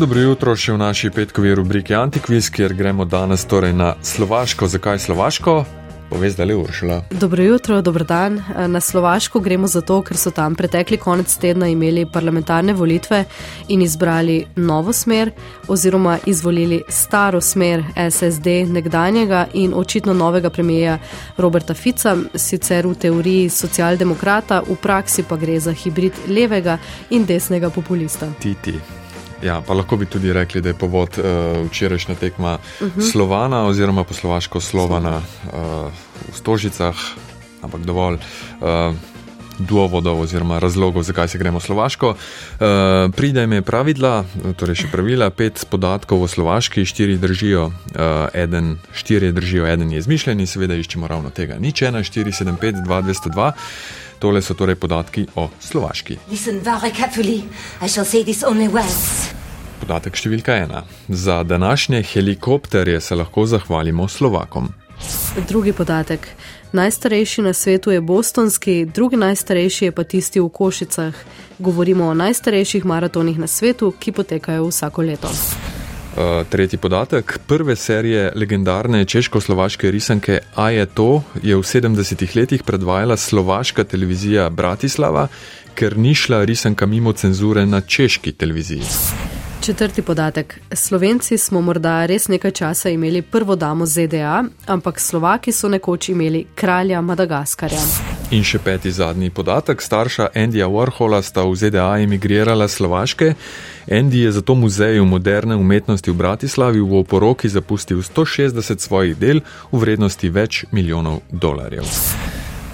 Dobro jutro še v naši petkovi rubriki Antikviz, kjer gremo danes torej na Slovaško. Zakaj Slovaško? Povej zdaj, Uršula. Dobro jutro, dober dan. Na Slovaško gremo zato, ker so tam pretekli konec tedna imeli parlamentarne volitve in izbrali novo smer, oziroma izvolili staro smer SSD nekdanjega in očitno novega premijeja Roberta Fica, sicer v teoriji socialdemokrata, v praksi pa gre za hibrid levega in desnega populista. Titi. Ja, pa lahko bi tudi rekli, da je povod uh, včerajšnja tekma uh mhm. -huh. Slovana oziroma poslovaško Slovana uh, v Stožicah, ampak dovolj. Uh, Duovodov oziroma razlogov, zakaj se gremo slovaško. Uh, pride ime pravila, torej še pravila, pet podatkov o slovaški, štiri držijo, uh, eden, štiri držijo, eden je izmišljen in seveda iščemo ravno tega. Nič ena, štiri, sedem, pet, dva, dvesto dva. Tole so torej podatki o Slovaški. Podatek številka ena. Za današnje helikopterje se lahko zahvalimo Slovakom. Drugi podatek. Najstarejši na svetu je bostonski, drugi najstarejši je pa tisti v Košicah. Govorimo o najstarejših maratonih na svetu, ki potekajo vsako leto. Uh, tretji podatek. Prve serije legendarne češko-slovaške risanke A je to, je v 70-ih letih predvajala slovaška televizija Bratislava, ker ni šla risanka mimo cenzure na češki televiziji. Četrti podatek. Slovenci smo morda res nekaj časa imeli prvo damo ZDA, ampak Slovaki so nekoč imeli kralja Madagaskarja. In še peti zadnji podatek. Starša Andyja Warhola sta v ZDA emigrirala Slovaške. Andy je zato muzeju moderne umetnosti v Bratislavi v oporoki zapustil 160 svojih del v vrednosti več milijonov dolarjev.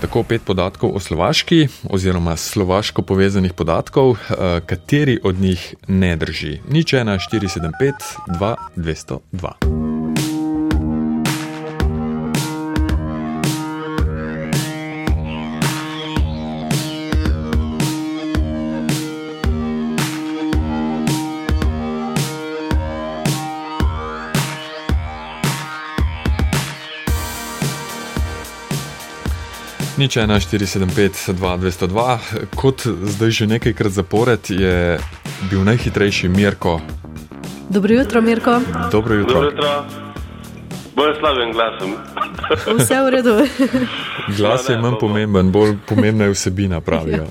Tako pet podatkov o Slovaški, oziroma slovaško povezanih podatkov, eh, kateri od njih ne drži. Nič 1, 475, 2, 202. Nič 1, 475, 2, 202. Kot zdaj že nekajkrat zapored je bil najhitrejši Mirko. Dobro jutro, Mirko. Dobro jutro. Dobro jutro. Bolj slaven glasom. Vse v redu. Glas je manj pomemben, bolj pomembna je vsebina, pravijo.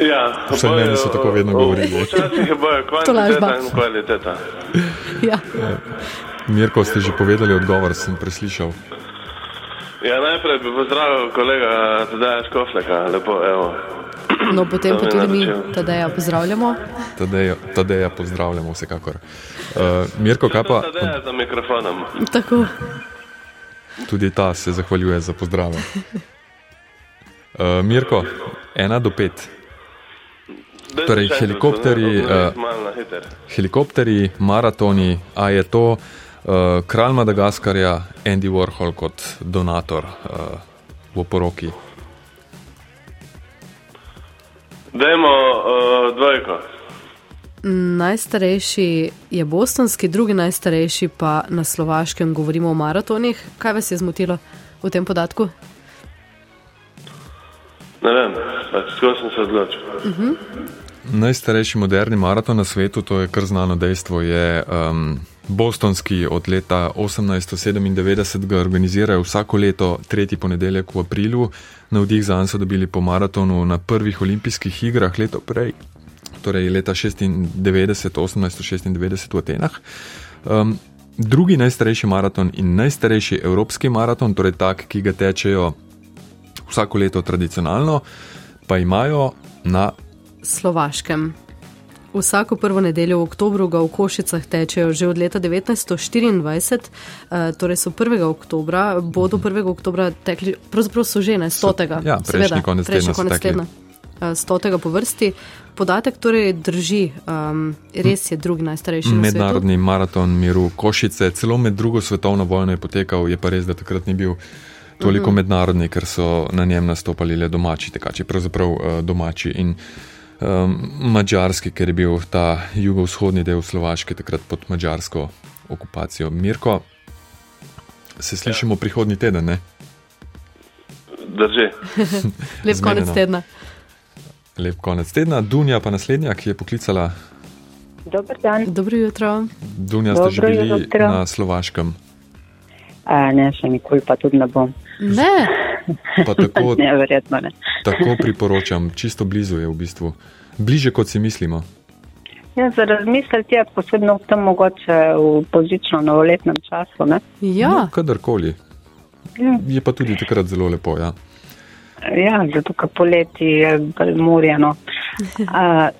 Ja, vse meni so tako vedno govorili. Včasih je bolj kvantiteta in kvaliteta. Ja. Mirko, ste že povedali odgovor, sem preslišal. Ja, najprej bi pozdravil kolega Tadeja Škofleka, lepo, evo. No, potem pa tudi mi Tadeja pozdravljamo. Tadeja, tadeja pozdravljamo vsekakor. Uh, Mirko, kaj pa? Tadeja za mikrofonom. Tako. Tudi ta se zahvaljuje za pozdrave. Uh, Mirko, ena do pet. Torej, helikopteri, uh, helikopteri, maratoni, a je to uh, kralj Madagaskarja, Andy Warhol kot donator uh, v poroki. Dajmo uh, dvojko. Najstarejši je bostonski, drugi najstarejši pa na slovaškem, govorimo o maratonih. Kaj vas je zmotilo v tem podatku? Ne vem, pač tako sem se odločil. Uh mhm. -huh. Najstarejši moderni maraton na svetu, to je kar znano dejstvo, je um, Bostonski od leta 1897 ga organizirajo vsako leto, tretji ponedeljek v aprilu. Navdih za njim so dobili po maratonu na prvih olimpijskih igrah leto prej, torej leta 96, 1896 v Atenah. Um, drugi najstarejši maraton in najstarejši evropski maraton, torej tak, ki ga tečejo vsako leto tradicionalno, pa imajo na Slovaškem. Vsako prvo nedeljo v oktobru ga v Košicah tečejo že od leta 1924, eh, torej so 1. oktobra, bodo 1. oktobra tekli, pravzaprav so že ne, 100. Ja, prejšnji konec tedna. Konec tedna. 100. po vrsti. Podatek torej drži, um, res je drugi najstarejši. Mednarodni maraton miru Košice, celo med drugo svetovno vojno je potekal, je pa res, da takrat ni bil toliko mhm. -huh. mednarodni, ker so na njem nastopali le domači tekači, pravzaprav uh, domači. In, um, mačarski, ker je bil ta jugovzhodni del Slovaške takrat pod mačarsko okupacijo. Mirko, se slišimo ja. prihodnji teden, ne? Drži. Lep konec tedna. Lep konec tedna. Dunja pa naslednja, ki je poklicala. Dober dan. Dobro jutro. Dunja, ste že Dobro bili jutro. na Slovaškem. A, ne, še nikoli pa tudi ne bom. Ne, Pa tako, Ne, verjetno ne. tako priporočam, čisto blizu je v bistvu. Bliže kot si mislimo. Ja, za razmisliti je posebno v tem mogoče v božično novoletnem času. Ne? ja, No, kadarkoli. Ja. Je pa tudi takrat zelo lepo. Ja. ja, zato ker poleti je bolj morjeno. Aha.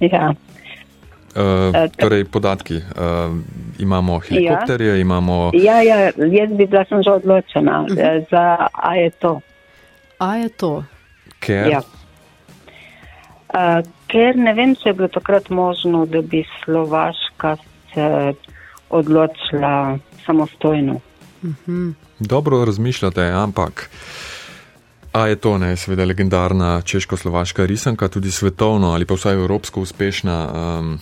ja, Uh, torej, podatki. Uh, imamo helikopterje, imamo. ja, ja, jaz bi bila sem že odločena eh, za a je to. a je to. Ker, Ja. A, ker ne vem, če je bilo takrat možno, da bi Slovaška se odločila samostojno. Dobro razmišljate, ampak. A je to ne, seveda legendarna češko-slovaška risanka, tudi svetovno ali pa vsaj evropsko uspešna, um,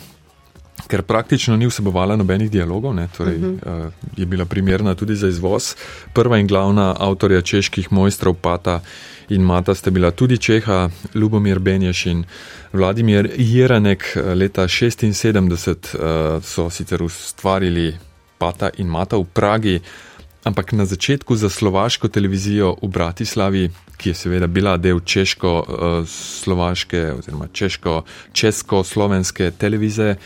ker praktično ni vsebovala nobenih dialogov, ne, torej uh -huh. uh, je bila primerna tudi za izvoz. Prva in glavna avtorja čeških mojstrov Pata in Mata sta bila tudi Čeha, Lubomir Benješ in Vladimir Jeranek. Leta 76 uh, so sicer ustvarili Pata in Mata v Pragi. Ampak na začetku za slovaško televizijo v Bratislavi, ki je seveda bila del češko-slovaške oziroma češko-česko-slovenske televize, eh,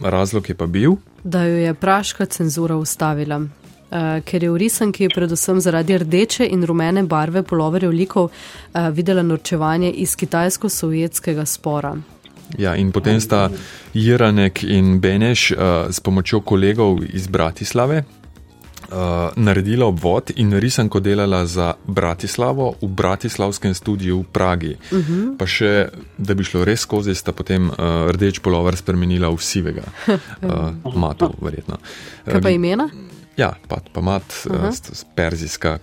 razlog je pa bil, Da jo je praška cenzura ustavila. Uh, ker je v risanki predvsem zaradi rdeče in rumene barve poloverjev likov uh, videla norčevanje iz kitajsko-sovjetskega spora. ja, in potem sta Jiranek in Beneš uh, s pomočjo kolegov iz Bratislave uh, naredila obvod in risanko delala za Bratislavo v bratislavskem studiu v Pragi. Uh -huh. Pa še, da bi šlo res skozi, sta potem uh, rdeč polover spremenila v sivega, uh, matov, verjetno. Kaj pa imena? Ja, pa, pa mat, uh -huh. perzijska,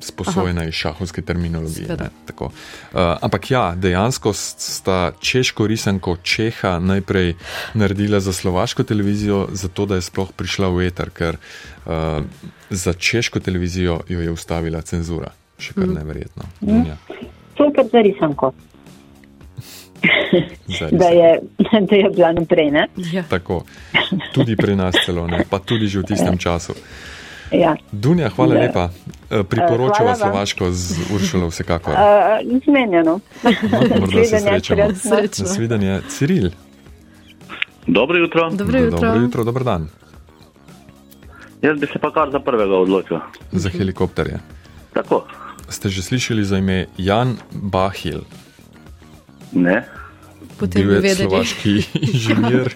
sposojena iz šahovske terminologije. Ne, tako. Uh, ampak ja, dejansko sta češko risanko Čeha najprej naredila za slovaško televizijo, zato da je sploh prišla v eter, ker uh, za češko televizijo jo je ustavila cenzura. Še kar neverjetno. Dunja, Super za risanko, da je, da je bila naprej. Ne? Ja. Tako, tudi pri nas celo ne, pa tudi že v tistem času. Ja. Dunja, hvala Da. lepa. Eh, Priporočava hvala. Slovaško z Uršulo vsekakor. Uh, zmenjeno. morda se srečamo. Srečno. Nasvidenje, Ciril. Dobro jutro. Dobro jutro. Dobro jutro, dober dan. Jaz bi se pa kar za prvega odločil. Za helikopterje. Tako. Ste že slišali za ime Jan Bahil? Ne. Potem Bil bi je vedeli. slovaški inženir,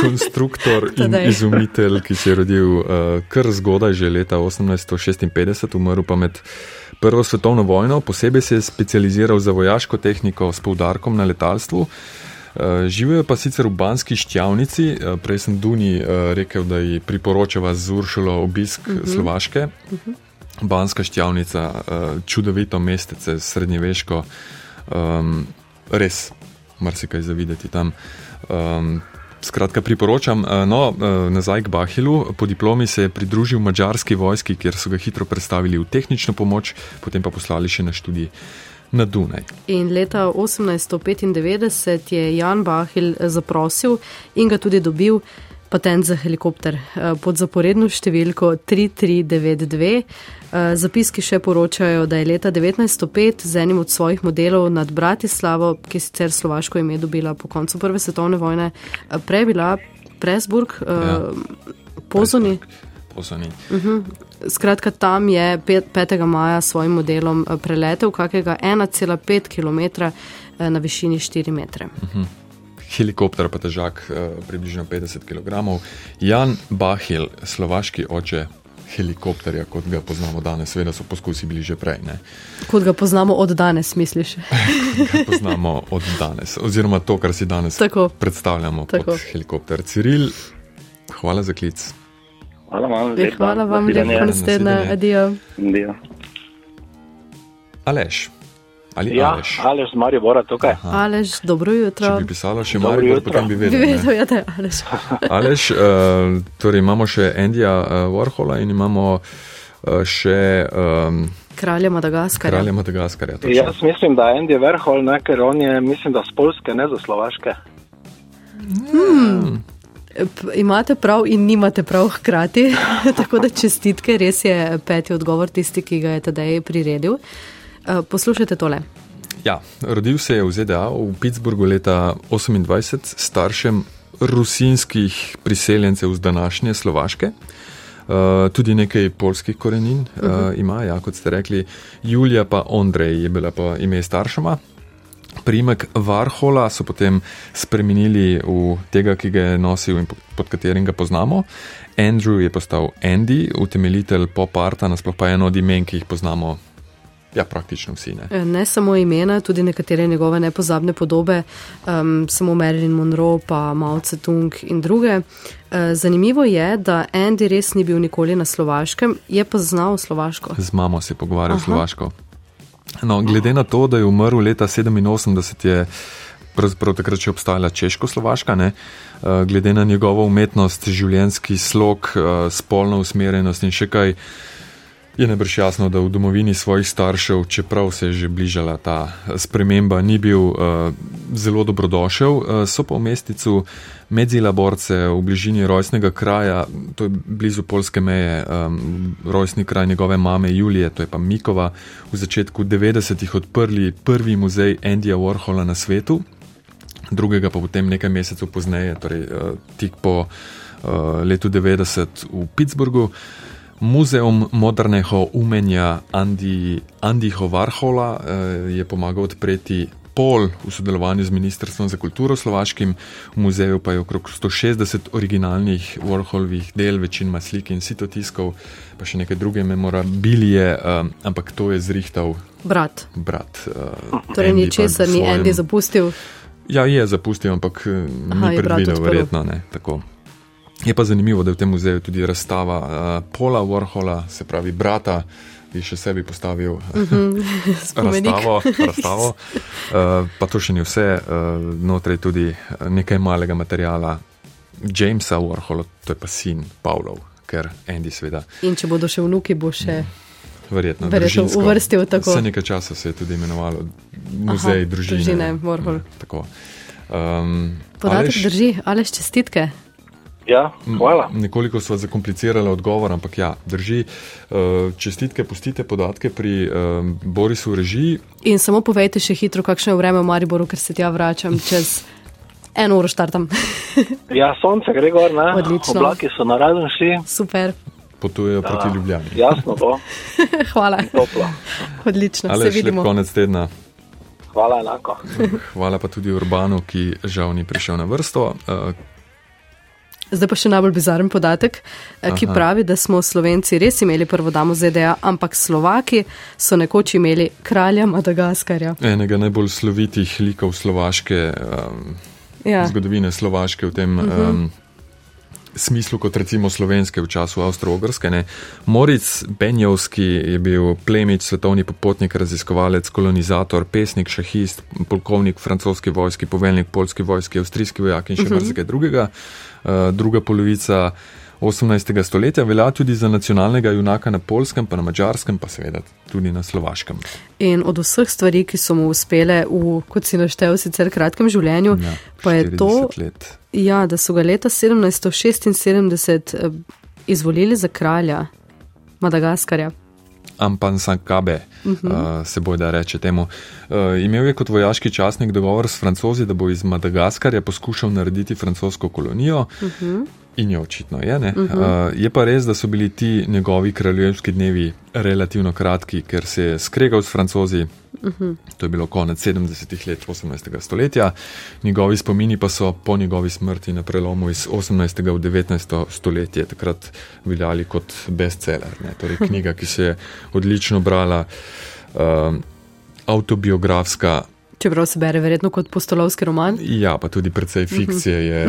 konstruktor in izumitelj, ki se je rodil uh, kar zgodaj, že leta 1856, umrl pa med Prvo svetovno vojno. Posebej se je specializiral za vojaško tehniko s poudarkom na letalstvu. Uh, Živijo pa sicer v Banski ščavnici, uh, prej sem Duni rekel, da ji priporočava z Uršulo obisk uh -huh. Slovaške. Uh -huh. Banska ščavnica, čudovito mestece, srednjeveško, um, res marsikaj za videti tam. Um, skratka, priporočam, uh, no, uh, nazaj k Bahilu. Po diplomi se je pridružil mađarski vojski, kjer so ga hitro predstavili v tehnično pomoč, potem pa poslali še na študij na Dunaj. In leta 1895 je Jan Bahil zaprosil in ga tudi dobil patent za helikopter eh, pod zaporedno številko 3392. Eh, Zapiski še poročajo, da je leta 1905 z enim od svojih modelov nad Bratislavo, ki je sicer slovaško ime dobila po koncu Prve svetovne vojne, eh, prej bila Presburg, Ja. Pozoni. Pozani. Skratka, tam je pet- 5. maja s svojim modelom preletel kakega 1,5 km na višini 4 metre. Helikopter pa težak uh, približno 50 kg. Jan Bahil, slovaški oče helikopterja, kot ga poznamo danes, seveda so poskusi bili že prej. Ne? Kot ga poznamo od danes, misliš? Poznamo od danes, oziroma to, kar si danes Tako. predstavljamo Tako. kot helikopter. Ciril, hvala za klic. Hvala vam. Eh, Hvala vam, lep Nasvidenje. konec tedna, Nasvidenje. adijo. Aleš. Ali Ja, Aleš? Aleš z Maribora tukaj. Alež, dobro Če jutro. bi pisalo še Dobro Maribor, jutro. potem bi Bi vedel. ne. vedel, ja, da je Alež. Aleš, uh, torej imamo še Endija uh, Warhola in imamo uh, še um, Kralja Madagaskarja. Kralja Madagaskarja. točno. Jaz mislim, da Andy Verhol, ne, ker on je, mislim, da z Polske, ne za Slovaške. P- Imate prav in nimate prav hkrati, tako da čestitke, res je peti odgovor tisti, ki ga je tedaj priredil. Eh, Poslušajte tole. Ja, rodil se je v ZDA v Pittsburghu leta 28, staršem rusinskih priseljencev z današnje Slovaške. Uh, tudi nekaj polskih korenin uh, uh, ima, ja, kot ste rekli. Julija pa Ondrej je bila pa ime staršema. Primek Varhola so potem spremenili v tega, ki ga je nosil in po- pod katerim ga poznamo. Andrew je postal Andy, utemeljitelj pop-arta, nasploh pa eno od imen, ki jih poznamo, ja, praktično vsi. Ne? Eh, Ne samo imena, tudi nekatere njegove nepozabne podobe, um, samo Marilyn Monroe, pa Mao Tse-tung in druge. Eh, Zanimivo je, da Andy res ni bil nikoli na Slovaškem, je pa znal slovaško. Z mamo se je pogovarjal Aha. slovaško. No, glede na to, da je umrl leta 87, je pravzaprav takrat še obstajala Češko-Slovaška, ne? Eh, glede na njegovo umetnost, življenjski slog, spolno usmerjenost in še kaj, je najbrž jasno, da v domovini svojih staršev, čeprav se je že bližala ta sprememba, ni bil uh, zelo dobrodošel. Uh, so pa v mesticu Medzila Borce v bližini rojstnega kraja, to je blizu polske meje, um, rojstni kraj njegove mame Julije, to je pa Mikova, v začetku 90-ih odprli prvi muzej Andyja Warhola na svetu, drugega pa potem nekaj mesecev pozneje, torej uh, tik po uh, letu 90 v Pittsburghu. Muzeum modernega umenja Andi, Andiho Varhola eh, je pomagal odpreti pol v sodelovanju z Ministrstvom za kulturo slovaškim. V muzeju pa je okrog 160 originalnih Warholovih del, večinoma slik in sitotiskov, pa še neke druge memorabilije, eh, ampak to je zrihtal Brat. brat. Eh, Torej, ničesar ni Andy zapustil. Ja, je zapustil, ampak Aha, ni predvidel, verjetno ne. Tako. Je pa zanimivo, da je v tem muzeju tudi razstava uh, Pola Warhola, se pravi brata, ki je še sebi postavil uh, Spomenik. razstavo. razstavo. Uh, pa to še ni vse, uh, znotraj tudi eh, nekaj malega materijala Jamesa Warhola, to je pa sin Pavlov, ker Andy seveda In če bodo še vnuki, bo še. verjetno, Verjetno družinsko- uvrstil tako. Vse nekaj časa se je tudi imenovalo muzej Aha, družine. družine Warhol. Ja, tako. Um, Podatek Aleš- drži, ali čestitke. Ja, hvala. Nekoliko smo zakomplicirali odgovor, ampak ja, drži. Uh, čestitke, pustite podatke pri um, Borisu v režiji. In samo povejte še hitro, kakšno je vreme v Mariboru, ker se tja vračam čez eno uro štartam. Ja, sonce gre gor, ne? Odlično. Oblaki so narazen vsi. Super, Potujejo proti Ljubljani. Jasno bo, hvala. toplo. Odlično, Ale se šlep vidimo. konec tedna. Hvala enako. Hvala pa tudi Urbanu, ki žal ni prišel na vrsto. Uh, Zdaj pa še najbolj bizaren podatek, eh, ki Aha. pravi, da smo Slovenci res imeli prvo damo ZDA, ampak Slovaki so nekoč imeli kralja Madagaskarja. enega najbolj slovitih likov slovaške, um, Ja. zgodovine slovaške v tem. Um, Smislu kot recimo slovenske v času Avstro-Ogrske. ne. Moritz Benjovski je bil plemič, svetovni popotnik, raziskovalec, kolonizator, pesnik, šahist, polkovnik francoski vojski, poveljnik polski vojski, avstrijski vojak in še marsikaj drugega. Uh, druga polovica 18. stoletja velja tudi za nacionalnega junaka na polskem, pa na mačarskem, pa seveda tudi na slovaškem. In od vseh stvari, ki so mu uspele v, kot si naštel, sicer kratkem življenju, Ja, pa je to, 40 let. Ja, da so ga leta 1776 eh, izvolili za kralja Madagaskarja. Ampansankabe, uh -huh. uh, se boj da reče temu. Uh, imel je kot vojaški časnik dogovor s francozi, da bo iz Madagaskarja poskušal narediti francosko kolonijo. Uh -huh. In je očitno je. Uh -huh. uh, je pa res, da so bili ti njegovi kraljevski dnevi relativno kratki, ker se je skregal s francozi. Uh -huh. To je bilo konec 70-ih let 18. stoletja. Njegovi spomini pa so po njegovi smrti na prelomu iz 18. v 19. stoletje takrat veljali kot bestseller. Ne? Torej knjiga, ki se je odlično brala, um, autobiografska, Čeprav se bere verjetno kot postolovski roman. ja, pa tudi precej fikcije je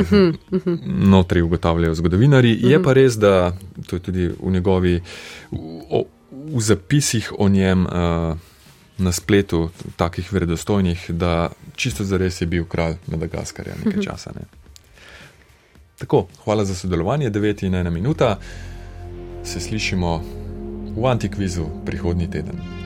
notri ugotavljajo zgodovinari. Je pa res, da to je tudi v njegovi, o- v zapisih o njem. Uh, Na spletu, takih verodostojnih, da čisto zares je bil kralj Madagaskarja nekaj časa. Ne. Tako, hvala za sodelovanje, 9 in 1 minuta. Se slišimo v antikvizu prihodnji teden.